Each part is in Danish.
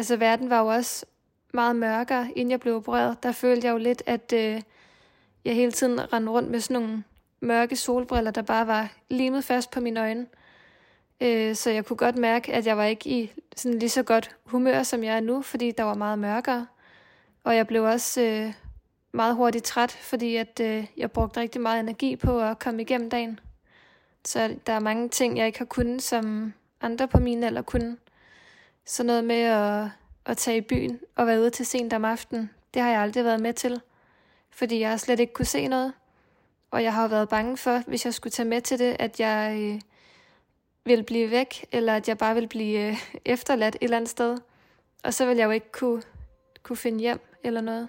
altså verden var jo også meget mørkere, inden jeg blev opereret. Der følte jeg jo lidt, at øh, jeg hele tiden rendte rundt med sådan nogle mørke solbriller, der bare var limet fast på mine øjne. Øh, så jeg kunne godt mærke, at jeg var ikke i sådan lige så godt humør, som jeg er nu, fordi der var meget mørkere. Og jeg blev også øh, meget hurtigt træt, fordi at, øh, jeg brugte rigtig meget energi på at komme igennem dagen. Så der er mange ting, jeg ikke har kunnet, som andre på min alder kunne. Så noget med at, at tage i byen og være ude til sent om aftenen, det har jeg aldrig været med til. Fordi jeg slet ikke kunne se noget. Og jeg har været bange for, hvis jeg skulle tage med til det, at jeg øh, ville blive væk, eller at jeg bare ville blive øh, efterladt et eller andet sted. Og så ville jeg jo ikke kunne, kunne finde hjem eller noget.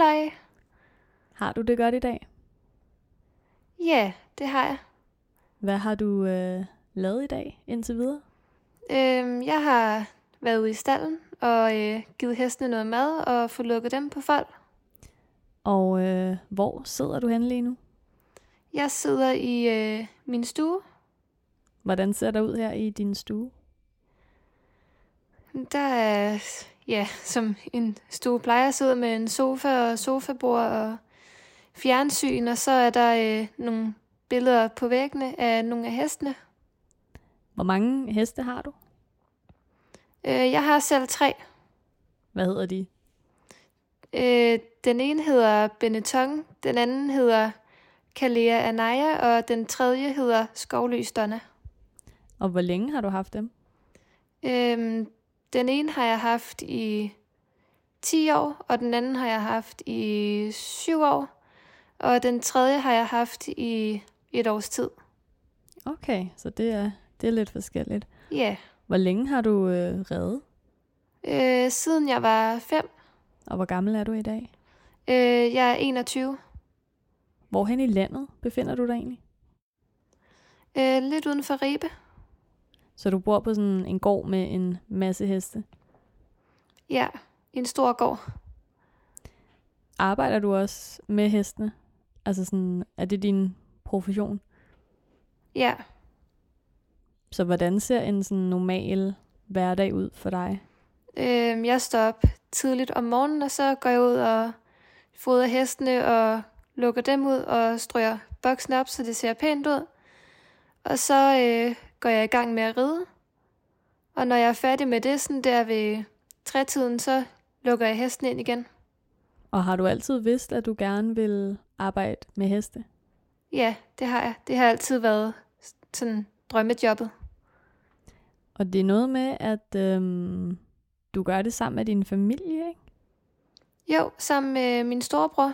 Halløj. Har du det godt i dag? Ja, det har jeg. Hvad har du øh, lavet i dag indtil videre? Øhm, jeg har været ude i stallen og øh, givet hestene noget mad og få lukket dem på fold. Og øh, hvor sidder du henne lige nu? Jeg sidder i øh, min stue. Hvordan ser der ud her i din stue? Der er, ja, som en stue plejer at sidde med en sofa og sofabord og fjernsyn, og så er der øh, nogle billeder på væggene af nogle af hestene. Hvor mange heste har du? Øh, jeg har selv tre. Hvad hedder de? Øh, den ene hedder Benetton, den anden hedder Kalea Anaya, og den tredje hedder Skovløs Donna. Og hvor længe har du haft dem? Øhm, den ene har jeg haft i 10 år, og den anden har jeg haft i 7 år, og den tredje har jeg haft i et års tid. Okay, så det er, det er lidt forskelligt. Ja, yeah. Hvor længe har du øh, reddet? øh, siden jeg var 5. Og hvor gammel er du i dag? Øh, jeg er 21. Hvorhen i landet befinder du dig egentlig? Øh, lidt uden for Ribe. Så du bor på sådan en gård med en masse heste. Ja, en stor gård. Arbejder du også med hestene? Altså sådan, er det din profession? Ja, Så hvordan ser en sådan normal hverdag ud for dig? øh, jeg står op tidligt om morgenen, og så går jeg ud og fodrer hestene og lukker dem ud og strøger boksen op, så det ser pænt ud. Og så øh, går jeg i gang med at ride. Og når jeg er færdig med det, sådan der ved trætiden, så lukker jeg hesten ind igen. Og har du altid vidst, at du gerne vil arbejde med heste? Ja, det har jeg. Det har altid været sådan drømmejobbet. Og det er noget med, at øhm, du gør det sammen med din familie, ikke? Jo, sammen med min storebror.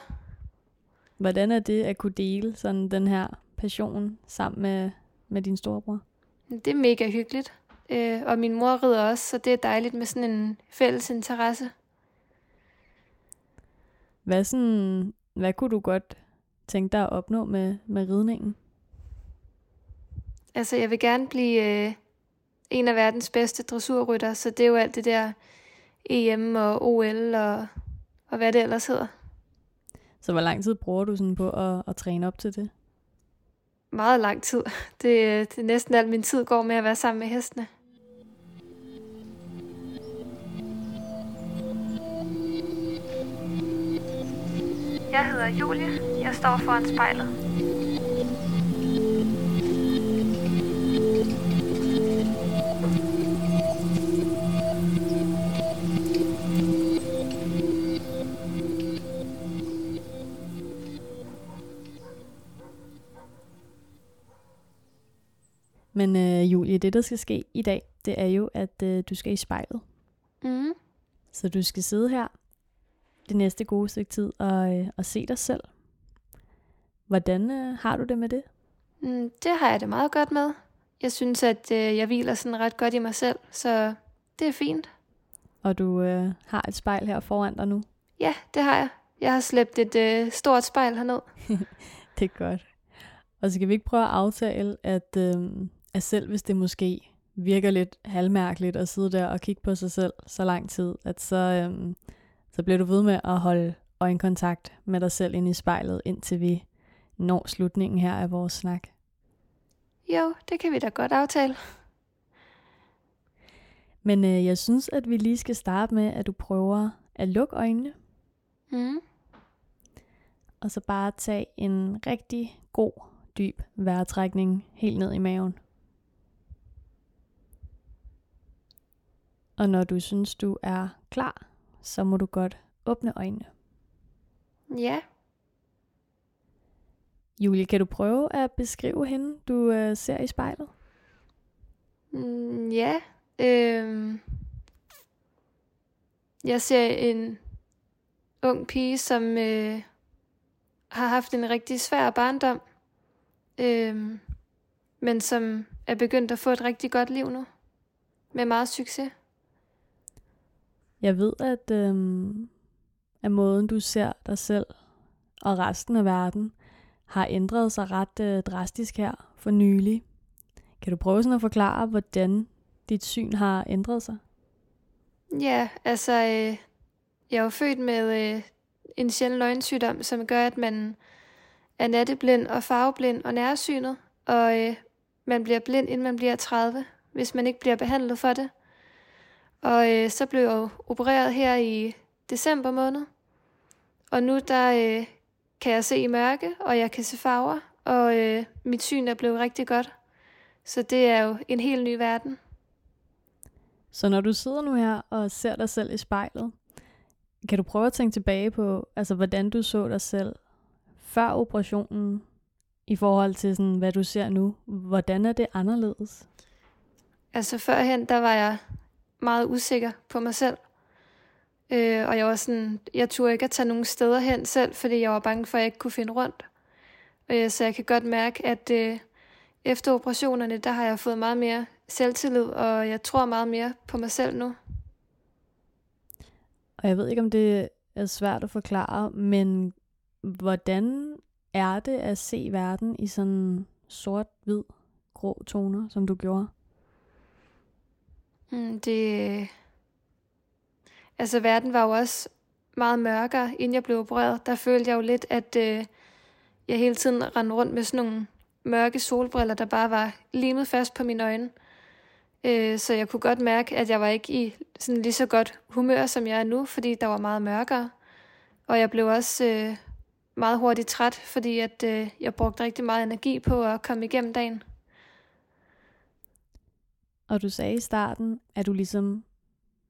Hvordan er det at kunne dele sådan den her passion sammen med, med din storebror? Det er mega hyggeligt. Øh, og min mor rider også, så det er dejligt med sådan en fælles interesse. Hvad, sådan, hvad kunne du godt tænke dig at opnå med, med ridningen? Altså, jeg vil gerne blive øh, en af verdens bedste dressurrytter, så det er jo alt det der EM og OL og, og hvad det ellers hedder. Så hvor lang tid bruger du sådan på at, at træne op til det? Meget lang tid. Det, det er næsten al min tid går med at være sammen med hestene. Jeg hedder Julie. Jeg står foran spejlet. Men øh, Julie, det der skal ske i dag, det er jo, at øh, du skal i spejlet. Mm. Så du skal sidde her det næste gode stykke tid og, øh, og se dig selv. Hvordan øh, har du det med det? Mm, det har jeg det meget godt med. Jeg synes, at øh, jeg hviler sådan ret godt i mig selv, så det er fint. Og du øh, har et spejl her foran dig nu? Ja, det har jeg. Jeg har slæbt et øh, stort spejl herned. det er godt. Og så skal vi ikke prøve at aftale, at, øh, at selv hvis det måske virker lidt halvmærkeligt at sidde der og kigge på sig selv så lang tid, at så, øh, så bliver du ved med at holde øjenkontakt med dig selv ind i spejlet, indtil vi når slutningen her af vores snak. Jo, det kan vi da godt aftale. Men øh, jeg synes, at vi lige skal starte med, at du prøver at lukke øjnene. Mm. Og så bare tage en rigtig god, dyb vejrtrækning helt ned i maven. Og når du synes, du er klar, så må du godt åbne øjnene. Ja. Julie, kan du prøve at beskrive hende, du øh, ser i spejlet? Mm, ja. Øhm. Jeg ser en ung pige, som øh, har haft en rigtig svær barndom, øh, men som er begyndt at få et rigtig godt liv nu, med meget succes. Jeg ved, at, øh, at måden du ser dig selv og resten af verden har ændret sig ret øh, drastisk her for nylig. Kan du prøve sådan at forklare, hvordan dit syn har ændret sig? Ja, altså, øh, jeg er jo født med øh, en sjælden øjensygdom, som gør, at man er natteblind og farveblind og nærsynet, og øh, man bliver blind, inden man bliver 30, hvis man ikke bliver behandlet for det. Og øh, så blev jeg opereret her i december måned, og nu der øh, kan jeg se i mørke, og jeg kan se farver, og øh, mit syn er blevet rigtig godt. Så det er jo en helt ny verden. Så når du sidder nu her og ser dig selv i spejlet, kan du prøve at tænke tilbage på, altså hvordan du så dig selv før operationen, i forhold til sådan, hvad du ser nu? Hvordan er det anderledes? Altså førhen, der var jeg meget usikker på mig selv. Øh, og jeg var sådan, jeg turde ikke at tage nogen steder hen selv, fordi jeg var bange for, at jeg ikke kunne finde rundt. Øh, så jeg kan godt mærke, at øh, efter operationerne, der har jeg fået meget mere selvtillid, og jeg tror meget mere på mig selv nu. Og jeg ved ikke, om det er svært at forklare, men hvordan er det at se verden i sådan sort-hvid, grå toner, som du gjorde? Mm, det... Øh, altså, verden var jo også meget mørkere, inden jeg blev opereret. Der følte jeg jo lidt, at øh, jeg hele tiden rendte rundt med sådan nogle mørke solbriller, der bare var limet fast på mine øjne. Øh, så jeg kunne godt mærke, at jeg var ikke i sådan lige så godt humør, som jeg er nu, fordi der var meget mørkere. Og jeg blev også øh, meget hurtigt træt, fordi at øh, jeg brugte rigtig meget energi på at komme igennem dagen. Og du sagde i starten, at du ligesom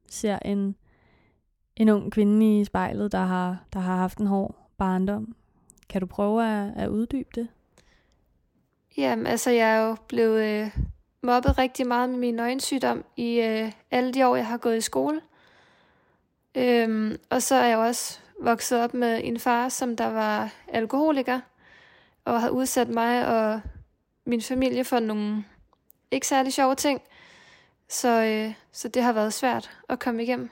ser en, en ung kvinde i spejlet, der har, der har haft en hård barndom. Kan du prøve at, at uddybe det? Jamen, altså jeg er jo blevet øh, mobbet rigtig meget med min øjensygdom i øh, alle de år, jeg har gået i skole. Øhm, og så er jeg også vokset op med en far, som der var alkoholiker, og har udsat mig og min familie for nogle ikke særlig sjove ting. Så, øh, så det har været svært at komme igennem.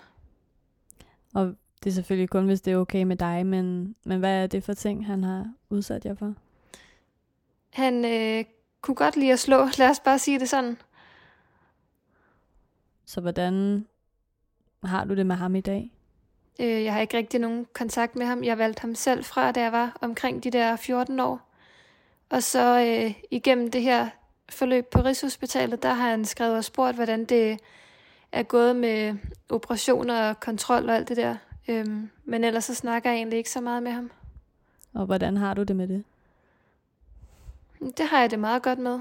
Og det er selvfølgelig kun, hvis det er okay med dig, men, men hvad er det for ting, han har udsat jer for? Han øh, kunne godt lide at slå, lad os bare sige det sådan. Så hvordan har du det med ham i dag? Øh, jeg har ikke rigtig nogen kontakt med ham. Jeg valgte ham selv fra, da jeg var omkring de der 14 år. Og så øh, igennem det her forløb på Rigshospitalet, der har han skrevet og spurgt, hvordan det er gået med operationer og kontrol og alt det der. Øhm, men ellers så snakker jeg egentlig ikke så meget med ham. Og hvordan har du det med det? Det har jeg det meget godt med.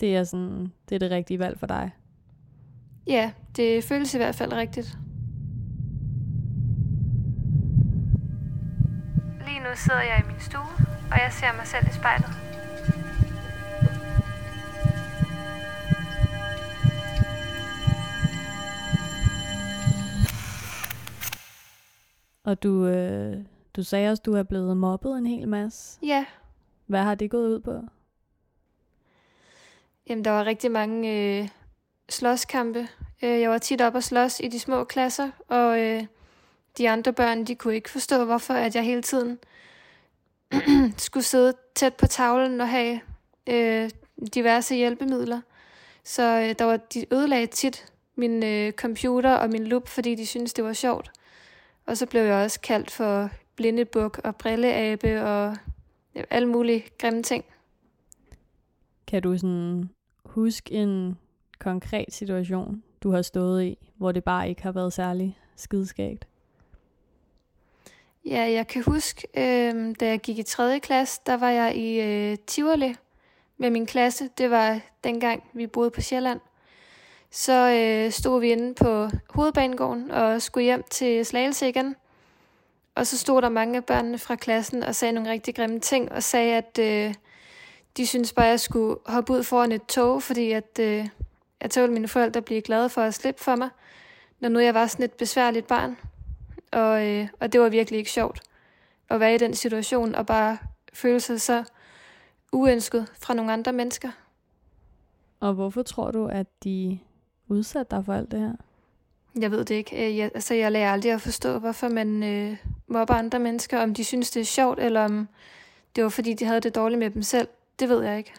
Det er sådan, det er det rigtige valg for dig? Ja, det føles i hvert fald rigtigt. Lige nu sidder jeg i min stue, og jeg ser mig selv i spejlet. Og du, øh, du sagde også, du er blevet mobbet en hel masse. Ja. Hvad har det gået ud på? Jamen, der var rigtig mange øh, slåskampe. Øh, jeg var tit op og slås i de små klasser, og øh, de andre børn, de kunne ikke forstå, hvorfor at jeg hele tiden skulle sidde tæt på tavlen og have øh, diverse hjælpemidler. Så øh, der var, de ødelagde tit min øh, computer og min lup, fordi de syntes, det var sjovt. Og så blev jeg også kaldt for blindebuk og brilleabe og ja, alle mulige grimme ting. Kan du sådan huske en konkret situation, du har stået i, hvor det bare ikke har været særlig skideskægt? Ja, jeg kan huske, øh, da jeg gik i 3. klasse, der var jeg i øh, Tivoli med min klasse. Det var dengang, vi boede på Sjælland. Så øh, stod vi inde på hovedbanegården og skulle hjem til Slagelse igen. Og så stod der mange af børnene fra klassen og sagde nogle rigtig grimme ting, og sagde, at øh, de syntes bare, at jeg skulle hoppe ud foran et tog, fordi at, øh, jeg tålte mine forældre blive glade for at slippe for mig, når nu jeg var sådan et besværligt barn. Og, øh, og det var virkelig ikke sjovt at være i den situation og bare føle sig så uønsket fra nogle andre mennesker. Og hvorfor tror du, at de udsatte dig for alt det her? Jeg ved det ikke. Øh, jeg, altså, jeg lærer aldrig at forstå, hvorfor man øh, mobber andre mennesker. Om de synes, det er sjovt, eller om det var, fordi de havde det dårligt med dem selv. Det ved jeg ikke.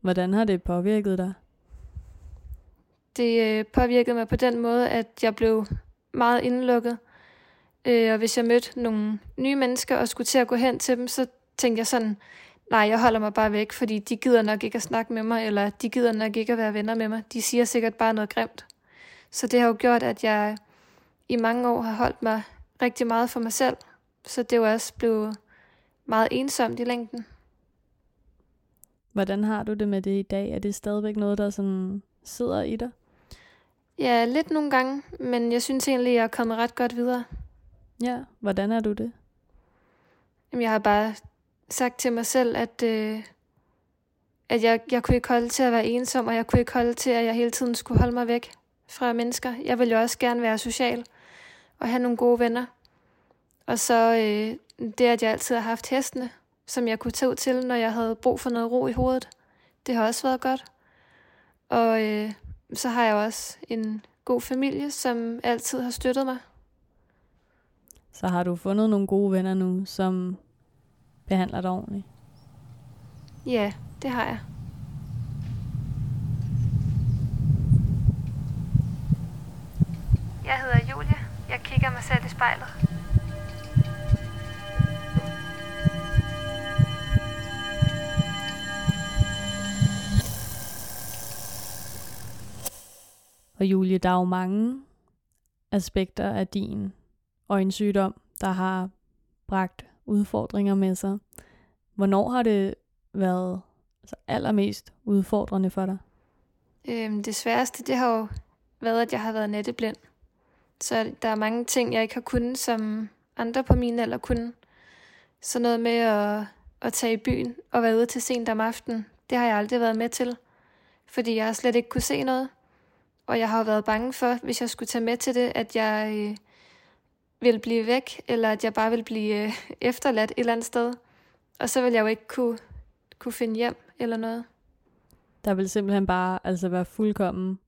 Hvordan har det påvirket dig? Det øh, påvirkede mig på den måde, at jeg blev meget indelukket. Øh, og hvis jeg mødte nogle nye mennesker og skulle til at gå hen til dem, så tænkte jeg sådan, nej, jeg holder mig bare væk, fordi de gider nok ikke at snakke med mig, eller de gider nok ikke at være venner med mig. De siger sikkert bare noget grimt. Så det har jo gjort, at jeg i mange år har holdt mig rigtig meget for mig selv. Så det var også blevet meget ensomt i længden. Hvordan har du det med det i dag? Er det stadigvæk noget, der sådan sidder i dig? Ja, lidt nogle gange, men jeg synes egentlig, jeg er kommet ret godt videre. Ja, hvordan er du det? Jamen, jeg har bare sagt til mig selv, at, øh, at jeg, jeg kunne ikke holde til at være ensom, og jeg kunne ikke holde til, at jeg hele tiden skulle holde mig væk fra mennesker. Jeg ville jo også gerne være social og have nogle gode venner. Og så øh, det, at jeg altid har haft hestene, som jeg kunne tage ud til, når jeg havde brug for noget ro i hovedet. Det har også været godt. Og øh, så har jeg også en god familie, som altid har støttet mig. Så har du fundet nogle gode venner nu, som behandler dig ordentligt? Ja, det har jeg. Jeg hedder Julia. Jeg kigger mig selv i spejlet. Og Julie, der er jo mange aspekter af din øjensygdom, der har bragt udfordringer med sig. Hvornår har det været altså, allermest udfordrende for dig? Øhm, det sværeste, det har jo været, at jeg har været netteblind. Så der er mange ting, jeg ikke har kunnet, som andre på min alder kunne. Så noget med at, at tage i byen og være ude til sent om aftenen, det har jeg aldrig været med til. Fordi jeg har slet ikke kunne se noget. Og jeg har været bange for, hvis jeg skulle tage med til det, at jeg øh, ville blive væk, eller at jeg bare ville blive øh, efterladt et eller andet sted. Og så ville jeg jo ikke kunne, kunne finde hjem eller noget. Der vil simpelthen bare altså være fuldkommen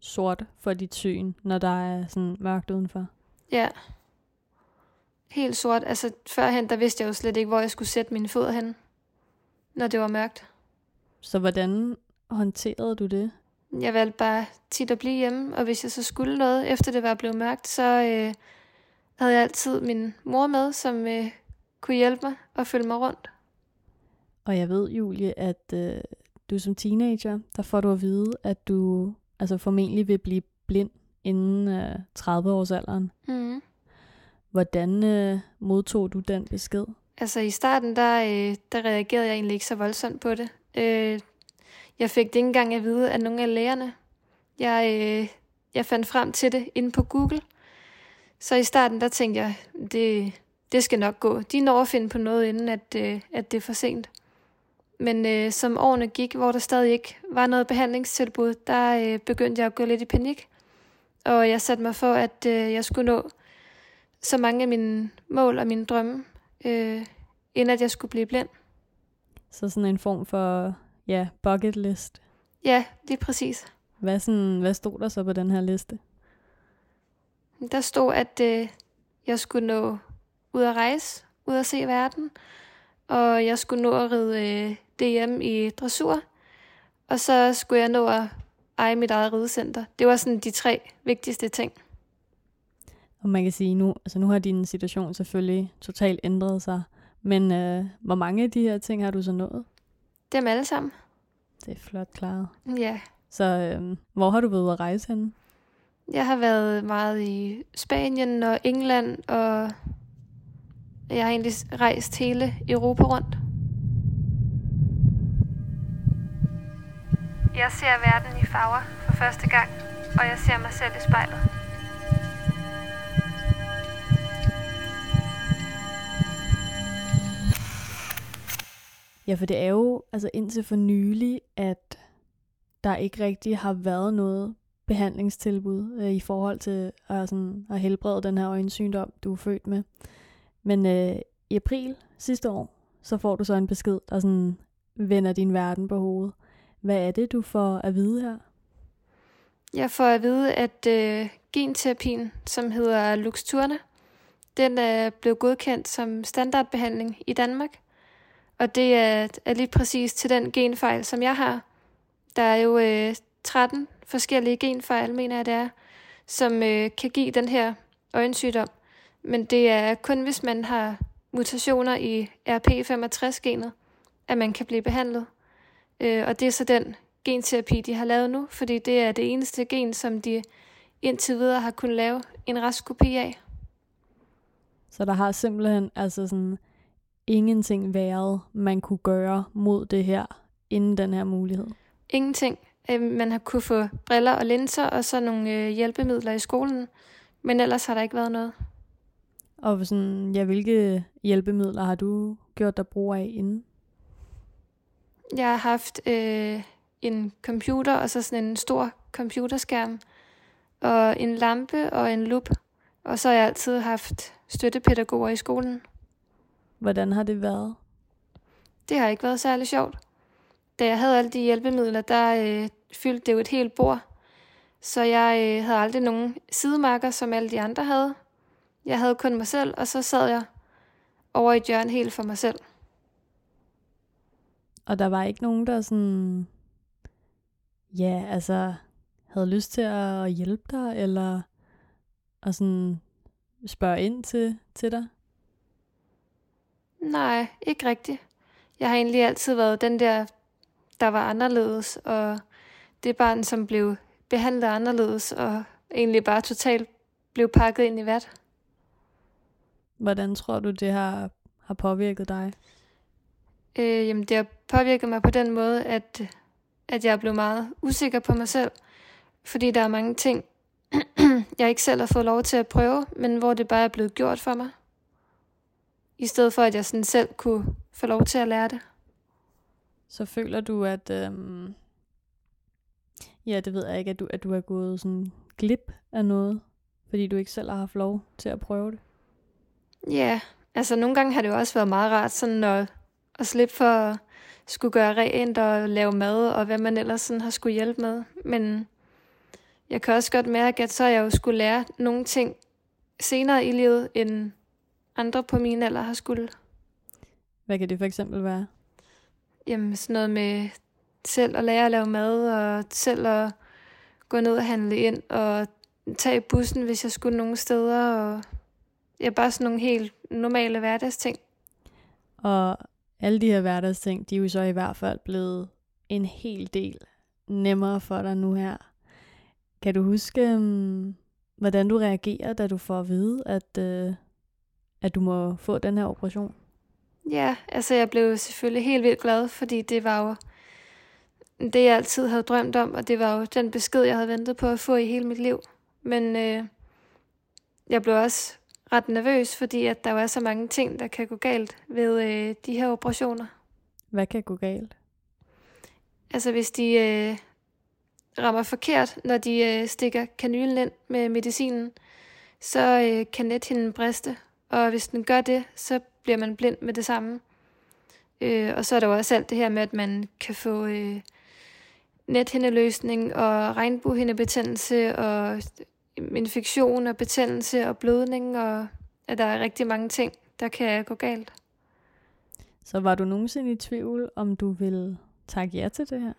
sort for dit syn, når der er sådan mørkt udenfor. Ja. Helt sort. Altså førhen, der vidste jeg jo slet ikke, hvor jeg skulle sætte mine fødder hen, når det var mørkt. Så hvordan håndterede du det? Jeg valgte bare tit at blive hjemme, og hvis jeg så skulle noget, efter det var blevet mørkt, så øh, havde jeg altid min mor med, som øh, kunne hjælpe mig og følge mig rundt. Og jeg ved, Julie, at øh, du som teenager, der får du at vide, at du altså formentlig vil blive blind inden øh, 30-årsalderen. Mm. Hvordan øh, modtog du den besked? Altså i starten, der, øh, der reagerede jeg egentlig ikke så voldsomt på det. Øh, jeg fik det ikke engang at vide af nogle af lægerne. Jeg, øh, jeg fandt frem til det inde på Google. Så i starten, der tænkte jeg, det, det skal nok gå. De når at finde på noget, inden at, øh, at det er for sent. Men øh, som årene gik, hvor der stadig ikke var noget behandlingstilbud, der øh, begyndte jeg at gå lidt i panik. Og jeg satte mig for, at øh, jeg skulle nå så mange af mine mål og mine drømme, øh, inden at jeg skulle blive blind. Så sådan en form for, ja, bucket list. Ja, lige præcis. Hvad, sådan, hvad stod der så på den her liste? Der stod, at øh, jeg skulle nå ud at rejse, ud at se verden, og jeg skulle nå at ride øh, DM i dressur, og så skulle jeg nå at eje mit eget ridecenter. Det var sådan de tre vigtigste ting. Og man kan sige, nu, altså nu har din situation selvfølgelig totalt ændret sig, men øh, hvor mange af de her ting har du så nået? Dem alle sammen. Det er flot klaret. Ja. Så øh, hvor har du været at rejse henne? Jeg har været meget i Spanien og England, og jeg har egentlig rejst hele Europa rundt. Jeg ser verden i farver for første gang, og jeg ser mig selv i spejlet. Ja, for det er jo altså indtil for nylig, at der ikke rigtig har været noget behandlingstilbud øh, i forhold til at, sådan, at helbrede den her øjensygdom, du er født med. Men øh, i april sidste år, så får du så en besked, der sådan vender din verden på hovedet. Hvad er det, du får at vide her? Jeg får at vide, at øh, genterapien, som hedder Luxturna, den er blevet godkendt som standardbehandling i Danmark. Og det er, er lige præcis til den genfejl, som jeg har. Der er jo øh, 13 forskellige genfejl, mener jeg det er, som øh, kan give den her øjensygdom. Men det er kun, hvis man har mutationer i RP65-genet, at man kan blive behandlet. Øh, og det er så den genterapi, de har lavet nu, fordi det er det eneste gen, som de indtil videre har kunnet lave en rask kopi af. Så der har simpelthen altså sådan ingenting været, man kunne gøre mod det her, inden den her mulighed? Ingenting. Øh, man har kunne få briller og linser og så nogle øh, hjælpemidler i skolen, men ellers har der ikke været noget. Og sådan, ja, hvilke hjælpemidler har du gjort dig brug af inden? Jeg har haft øh, en computer og så sådan en stor computerskærm og en lampe og en lup. Og så har jeg altid haft støttepædagoger i skolen. Hvordan har det været? Det har ikke været særlig sjovt. Da jeg havde alle de hjælpemidler, der øh, fyldte det jo et helt bord. Så jeg øh, havde aldrig nogen sidemarker, som alle de andre havde. Jeg havde kun mig selv, og så sad jeg over i hjørnet helt for mig selv. Og der var ikke nogen, der sådan, ja, altså, havde lyst til at hjælpe dig, eller at sådan spørge ind til, til dig? Nej, ikke rigtigt. Jeg har egentlig altid været den der, der var anderledes, og det barn, som blev behandlet anderledes, og egentlig bare totalt blev pakket ind i vat. Hvordan tror du, det har, har påvirket dig? Øh, jamen, det har påvirket mig på den måde, at, at jeg er blevet meget usikker på mig selv, fordi der er mange ting, jeg ikke selv har fået lov til at prøve, men hvor det bare er blevet gjort for mig. I stedet for, at jeg sådan selv kunne få lov til at lære det. Så føler du, at... Øhm, ja, det ved jeg ikke, at du, at du er gået sådan glip af noget, fordi du ikke selv har haft lov til at prøve det? Ja, altså nogle gange har det jo også været meget rart sådan at, at slippe for at skulle gøre rent og lave mad og hvad man ellers sådan har skulle hjælpe med. Men jeg kan også godt mærke, at så jeg jo skulle lære nogle ting senere i livet, end andre på min alder har skulle. Hvad kan det for eksempel være? Jamen sådan noget med selv at lære at lave mad, og selv at gå ned og handle ind, og tage bussen, hvis jeg skulle nogle steder, og ja, bare sådan nogle helt normale hverdagsting. Og alle de her hverdagsting, de er jo så i hvert fald blevet en hel del nemmere for dig nu her. Kan du huske, um, hvordan du reagerer, da du får at vide, at, uh, at du må få den her operation? Ja, altså jeg blev selvfølgelig helt vildt glad, fordi det var jo det, jeg altid havde drømt om, og det var jo den besked, jeg havde ventet på at få i hele mit liv. Men øh, jeg blev også ret nervøs, fordi at der var så mange ting, der kan gå galt ved øh, de her operationer. Hvad kan gå galt? Altså hvis de øh, rammer forkert, når de øh, stikker kanylen ind med medicinen, så øh, kan nethinden briste, og hvis den gør det, så bliver man blind med det samme. Øh, og så er der jo også alt det her med, at man kan få øh, nethindeløsning og regnbuehindebetændelse og infektion og betændelse og blødning, og at der er rigtig mange ting, der kan gå galt. Så var du nogensinde i tvivl, om du ville takke ja til det her?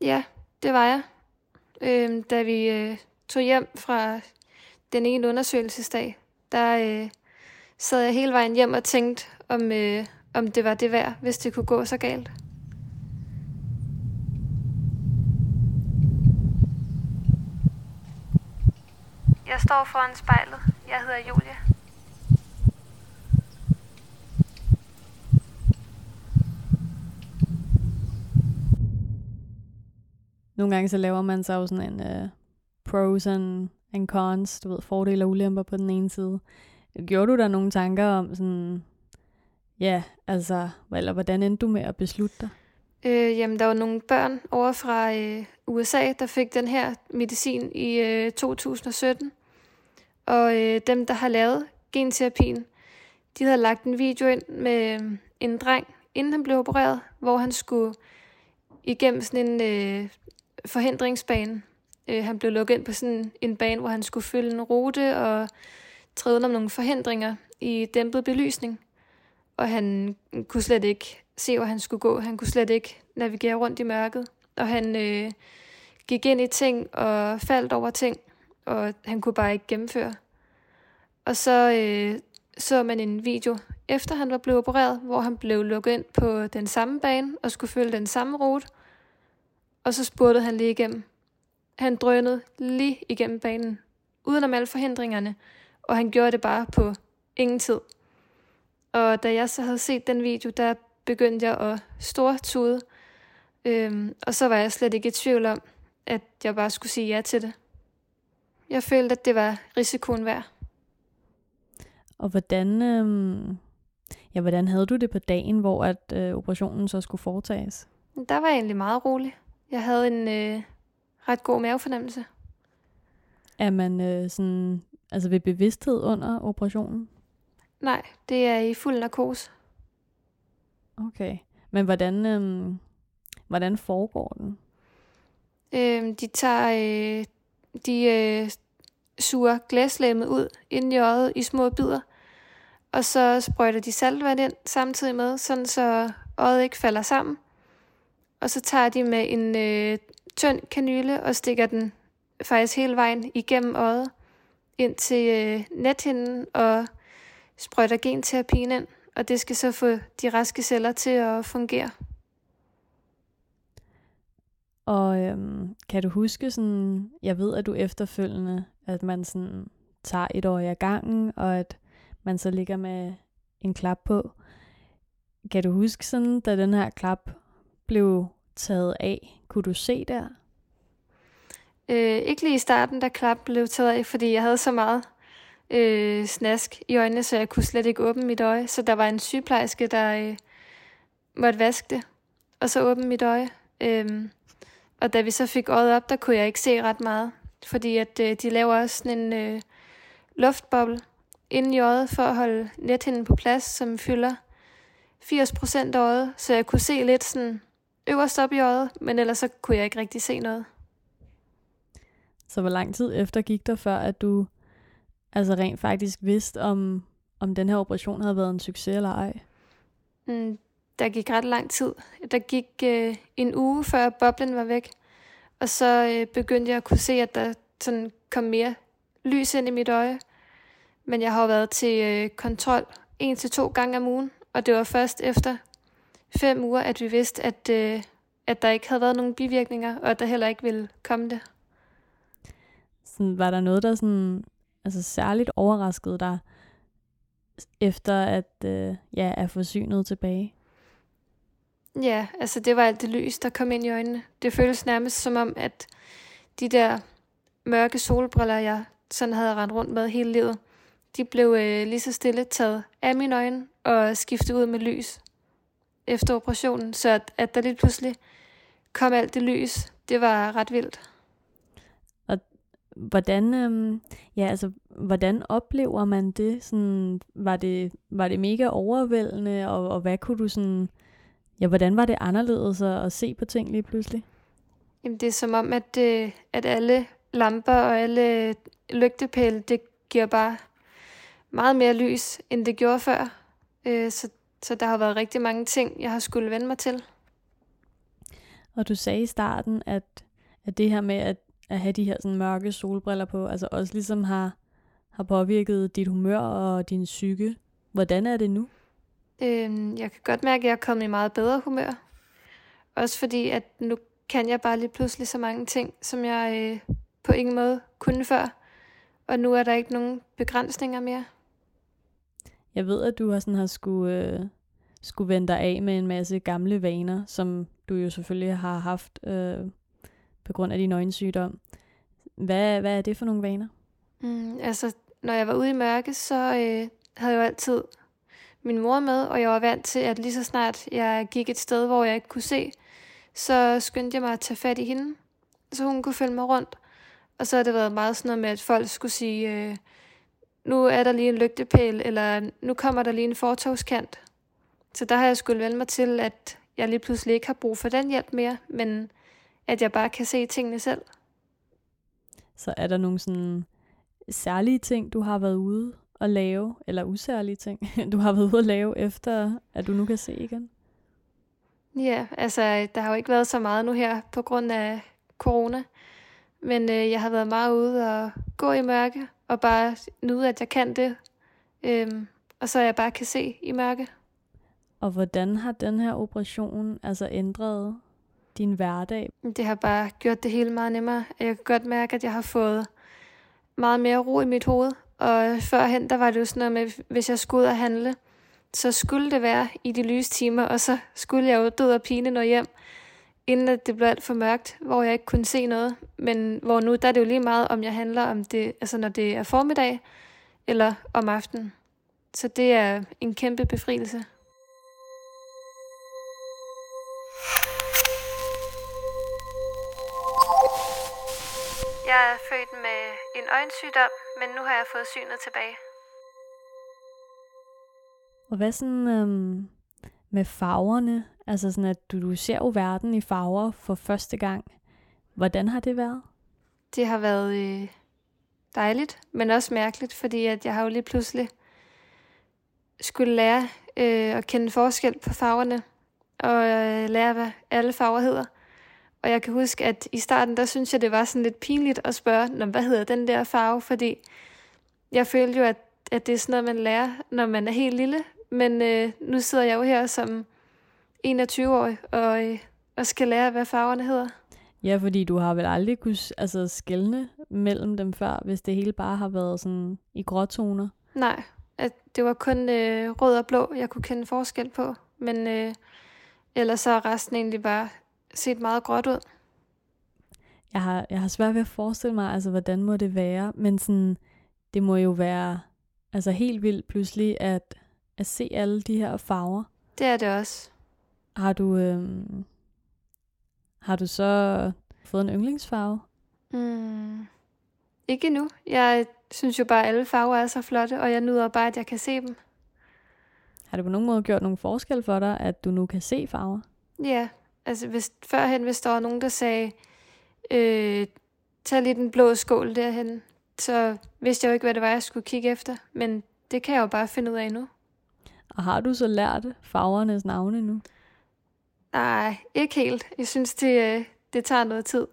Ja, det var jeg. Øh, da vi øh, tog hjem fra den ene undersøgelsesdag, der øh, sad jeg hele vejen hjem og tænkte, om, øh, om det var det værd, hvis det kunne gå så galt. Jeg står foran spejlet. Jeg hedder Julia. Nogle gange så laver man så jo sådan en uh, pros and, and cons, du ved, fordele og ulemper på den ene side. Gjorde du der nogle tanker om sådan, ja, altså, eller hvordan endte du med at beslutte dig? Øh, jamen, der var nogle børn over fra øh, USA, der fik den her medicin i øh, 2017. Og øh, dem, der har lavet genterapien, de havde lagt en video ind med øh, en dreng, inden han blev opereret, hvor han skulle igennem sådan en øh, forhindringsbane. Øh, han blev lukket ind på sådan en bane, hvor han skulle følge en rute og træde om nogle forhindringer i dæmpet belysning. Og han kunne slet ikke se, hvor han skulle gå. Han kunne slet ikke navigere rundt i mørket. Og han øh, gik ind i ting og faldt over ting, og han kunne bare ikke gennemføre. Og så øh, så man en video, efter han var blevet opereret, hvor han blev lukket ind på den samme bane og skulle følge den samme rute. Og så spurgte han lige igennem. Han drønede lige igennem banen, uden om alle forhindringerne, og han gjorde det bare på ingen tid. Og da jeg så havde set den video, der begyndte jeg at stortude, øhm, og så var jeg slet ikke i tvivl om, at jeg bare skulle sige ja til det. Jeg følte, at det var risikoen værd. Og hvordan, øhm, ja, hvordan havde du det på dagen, hvor at øh, operationen så skulle foretages? Der var jeg egentlig meget rolig. Jeg havde en øh, ret god mavefornemmelse. Er man øh, sådan, altså ved bevidsthed under operationen? Nej, det er i fuld narkose. Okay. Men hvordan, øhm, hvordan foregår den? Øhm, de tager, øh, de øh, suger glaslæmmet ud ind i øjet i små bidder, og så sprøjter de saltvand ind samtidig med, sådan så øjet ikke falder sammen. Og så tager de med en øh, tynd kanyle og stikker den faktisk hele vejen igennem øjet ind til øh, nethinden og sprøjter genterapien ind, og det skal så få de raske celler til at fungere. Og øhm, kan du huske sådan, jeg ved, at du efterfølgende, at man sådan tager et år i gangen, og at man så ligger med en klap på. Kan du huske sådan, da den her klap blev taget af, kunne du se der? Øh, ikke lige i starten, da klap blev taget af, fordi jeg havde så meget øh, snask i øjnene, så jeg kunne slet ikke åbne mit øje. Så der var en sygeplejerske, der øh, måtte vaske det, og så åbne mit øje. Øh, og da vi så fik øjet op, der kunne jeg ikke se ret meget, fordi at øh, de laver også sådan en øh, luftboble inden i øjet for at holde nethinden på plads, som fylder 80% af øjet, så jeg kunne se lidt sådan øverst op i øjet, men ellers så kunne jeg ikke rigtig se noget. Så hvor lang tid efter gik der før, at du altså rent faktisk vidste, om, om den her operation havde været en succes eller ej? Mm, der gik ret lang tid. Der gik øh, en uge, før boblen var væk. Og så øh, begyndte jeg at kunne se, at der sådan kom mere lys ind i mit øje. Men jeg har været til øh, kontrol en til to gange om ugen, og det var først efter fem uger, at vi vidste, at, øh, at der ikke havde været nogen bivirkninger, og at der heller ikke ville komme det. Sådan, var der noget, der sådan, altså særligt overraskede dig, efter at øh, ja, er forsynet tilbage? Ja, altså det var alt det lys, der kom ind i øjnene. Det føltes nærmest som om, at de der mørke solbriller, jeg sådan havde rendt rundt med hele livet, de blev øh, lige så stille taget af mine øjne og skiftet ud med lys efter operationen. Så at, at der lige pludselig kom alt det lys, det var ret vildt. Og hvordan, øhm, ja, altså, hvordan oplever man det? Sådan, var, det var det mega overvældende, og, og hvad kunne du sådan, ja, hvordan var det anderledes at, at se på ting lige pludselig? Jamen, det er som om, at, øh, at alle lamper og alle lygtepæle, det giver bare meget mere lys, end det gjorde før. Øh, så, så der har været rigtig mange ting, jeg har skulle vende mig til. Og du sagde i starten, at, at det her med at, at have de her sådan mørke solbriller på, altså også ligesom har, har påvirket dit humør og din psyke. Hvordan er det nu? Øh, jeg kan godt mærke, at jeg er kommet i meget bedre humør. Også fordi, at nu kan jeg bare lige pludselig så mange ting, som jeg øh, på ingen måde kunne før. Og nu er der ikke nogen begrænsninger mere. Jeg ved, at du har, sådan, har skulle, øh, skulle vende dig af med en masse gamle vaner, som du jo selvfølgelig har haft øh, på grund af din øjensygdom. Hvad, hvad er det for nogle vaner? Mm, altså, når jeg var ude i mørke, så øh, havde jeg jo altid min mor med, og jeg var vant til, at lige så snart jeg gik et sted, hvor jeg ikke kunne se, så skyndte jeg mig at tage fat i hende, så hun kunne følge mig rundt. Og så har det været meget sådan noget med, at folk skulle sige, øh, nu er der lige en lygtepæl, eller nu kommer der lige en fortovskant. Så der har jeg skulle vende mig til, at jeg lige pludselig ikke har brug for den hjælp mere, men at jeg bare kan se tingene selv. Så er der nogle sådan særlige ting, du har været ude at lave, eller usærlige ting, du har været ude at lave, efter at du nu kan se igen? Ja, altså der har jo ikke været så meget nu her på grund af corona. Men øh, jeg har været meget ude og gå i mørke, og bare nyde, at jeg kan det. Øhm, og så jeg bare kan se i mørke. Og hvordan har den her operation altså ændret din hverdag? Det har bare gjort det hele meget nemmere. Jeg kan godt mærke, at jeg har fået meget mere ro i mit hoved. Og førhen, der var det jo sådan noget med, hvis jeg skulle ud og handle, så skulle det være i de lyse timer, og så skulle jeg jo død og pine nå hjem, inden at det blev alt for mørkt, hvor jeg ikke kunne se noget. Men hvor nu, der er det jo lige meget, om jeg handler om det, altså når det er formiddag, eller om aftenen. Så det er en kæmpe befrielse. Jeg er født med en øjensygdom, men nu har jeg fået synet tilbage. Og hvad sådan øhm, med farverne? Altså sådan, at du, du ser jo verden i farver for første gang. Hvordan har det været? Det har været øh, dejligt, men også mærkeligt, fordi at jeg har jo lige pludselig skulle lære øh, at kende forskel på farverne, og øh, lære, hvad alle farver hedder. Og jeg kan huske, at i starten, der synes jeg, det var sådan lidt pinligt at spørge, hvad hedder den der farve, fordi jeg følte jo, at, at det er sådan noget, man lærer, når man er helt lille, men øh, nu sidder jeg jo her som 21-årig og, øh, og skal lære, hvad farverne hedder. Ja, fordi du har vel aldrig kunne altså, skælne mellem dem før, hvis det hele bare har været sådan i gråtoner? Nej, at det var kun øh, rød og blå, jeg kunne kende forskel på. Men øh, ellers så er resten egentlig bare set meget gråt ud. Jeg har, jeg har svært ved at forestille mig, altså hvordan må det være, men sådan, det må jo være altså helt vildt pludselig at at se alle de her farver. Det er det også. Har du, øh, har du så fået en yndlingsfarve? Mm, ikke nu. Jeg synes jo bare, at alle farver er så flotte, og jeg nyder bare, at jeg kan se dem. Har det på nogen måde gjort nogen forskel for dig, at du nu kan se farver? Ja, altså hvis, førhen, hvis der var nogen, der sagde, øh, tag lige den blå skål derhen, så vidste jeg jo ikke, hvad det var, jeg skulle kigge efter. Men det kan jeg jo bare finde ud af nu. Og har du så lært farvernes navne nu? Nej, ikke helt. Jeg synes, det, øh, det tager noget tid.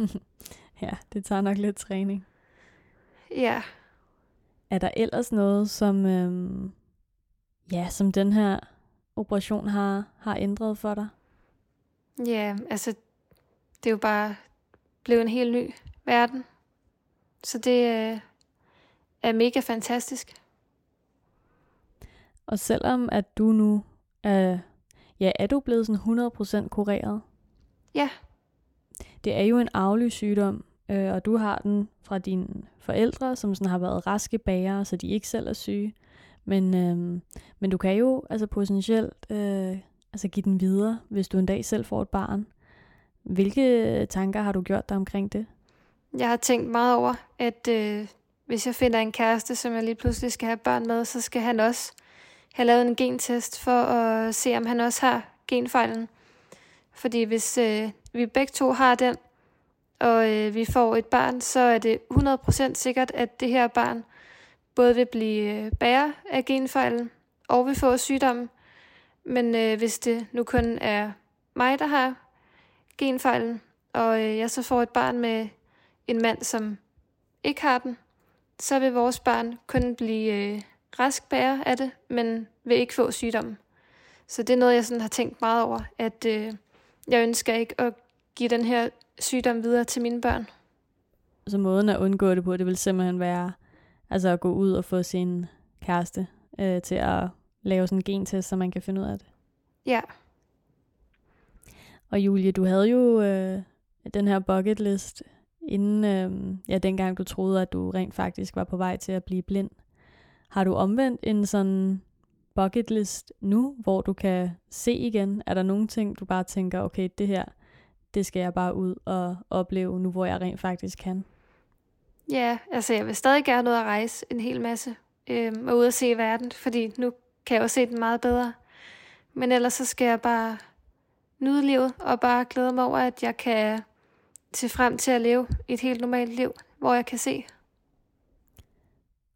ja, det tager nok lidt træning. Ja. Er der ellers noget, som, øhm, ja, som den her operation har, har ændret for dig? Ja, altså, det er jo bare blevet en helt ny verden. Så det øh, er mega fantastisk. Og selvom at du nu er, ja, er du blevet sådan 100% kureret? Ja. Det er jo en arvelig sygdom, øh, og du har den fra dine forældre, som sådan har været raske bager, så de ikke selv er syge. Men, øh, men du kan jo altså potentielt øh, altså give den videre, hvis du en dag selv får et barn. Hvilke tanker har du gjort dig omkring det? Jeg har tænkt meget over, at øh, hvis jeg finder en kæreste, som jeg lige pludselig skal have børn med, så skal han også have lavet en gentest for at se, om han også har genfejlen. Fordi hvis øh, vi begge to har den, og øh, vi får et barn, så er det 100% sikkert, at det her barn både vil blive øh, bærer af genfejlen, og vil få sygdommen. Men øh, hvis det nu kun er mig, der har genfejlen, og øh, jeg så får et barn med en mand, som ikke har den, så vil vores barn kun blive øh, rask bærer af det, men vil ikke få sygdommen. Så det er noget, jeg sådan har tænkt meget over, at øh, jeg ønsker ikke at give den her sygdom videre til mine børn. Så måden at undgå det på, det vil simpelthen være altså at gå ud og få sin kæreste øh, til at lave sådan en gentest, så man kan finde ud af det. Ja. Og Julie, du havde jo øh, den her bucket list, inden øh, ja, dengang du troede, at du rent faktisk var på vej til at blive blind. Har du omvendt en sådan bucket list nu, hvor du kan se igen? Er der nogle ting, du bare tænker, okay, det her, det skal jeg bare ud og opleve nu, hvor jeg rent faktisk kan? Ja, altså jeg vil stadig gerne ud og rejse en hel masse øh, og ud og se verden, fordi nu kan jeg jo se den meget bedre. Men ellers så skal jeg bare nyde livet og bare glæde mig over, at jeg kan se frem til at leve et helt normalt liv, hvor jeg kan se.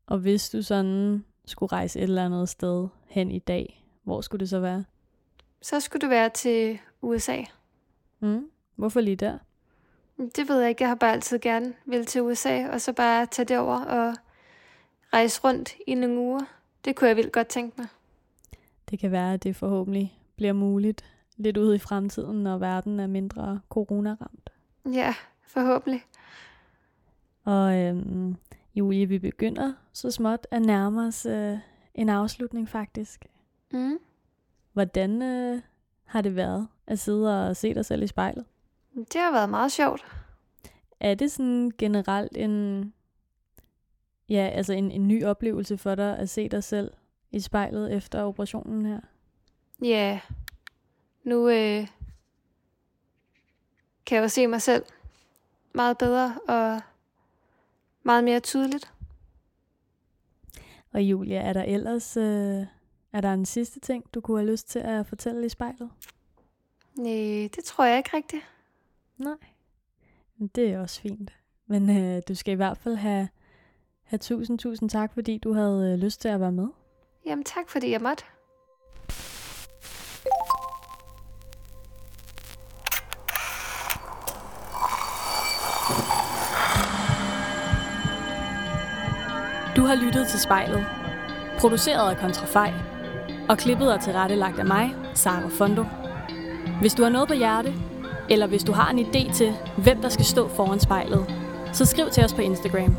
Og hvis du sådan skulle rejse et eller andet sted hen i dag, hvor skulle det så være? Så skulle det være til USA. Mm. Hvorfor lige der? Det ved jeg ikke. Jeg har bare altid gerne vil til USA, og så bare tage det over og rejse rundt i nogle uger. Det kunne jeg vildt godt tænke mig. Det kan være, at det forhåbentlig bliver muligt lidt ude i fremtiden, når verden er mindre coronaramt. Ja, forhåbentlig. Og øhm, Julie, vi begynder så småt at nærme os øh, en afslutning faktisk. Mm. Hvordan øh, har det været at sidde og se dig selv i spejlet? Det har været meget sjovt. Er det sådan generelt en, ja, altså en, en ny oplevelse for dig at se dig selv i spejlet efter operationen her? Ja, nu øh, kan jeg jo se mig selv meget bedre og meget mere tydeligt. Og Julia, er der ellers øh, er der en sidste ting, du kunne have lyst til at fortælle i spejlet? Nej, det tror jeg ikke rigtigt. Nej, det er også fint. Men øh, du skal i hvert fald have, have tusind, tusind tak, fordi du havde øh, lyst til at være med. Jamen tak, fordi jeg måtte. Du har lyttet til spejlet. Produceret af Kontrafej. Og klippet og tilrettelagt af mig, Sara Fondo. Hvis du har noget på hjerte, eller hvis du har en idé til, hvem der skal stå foran spejlet, så skriv til os på Instagram.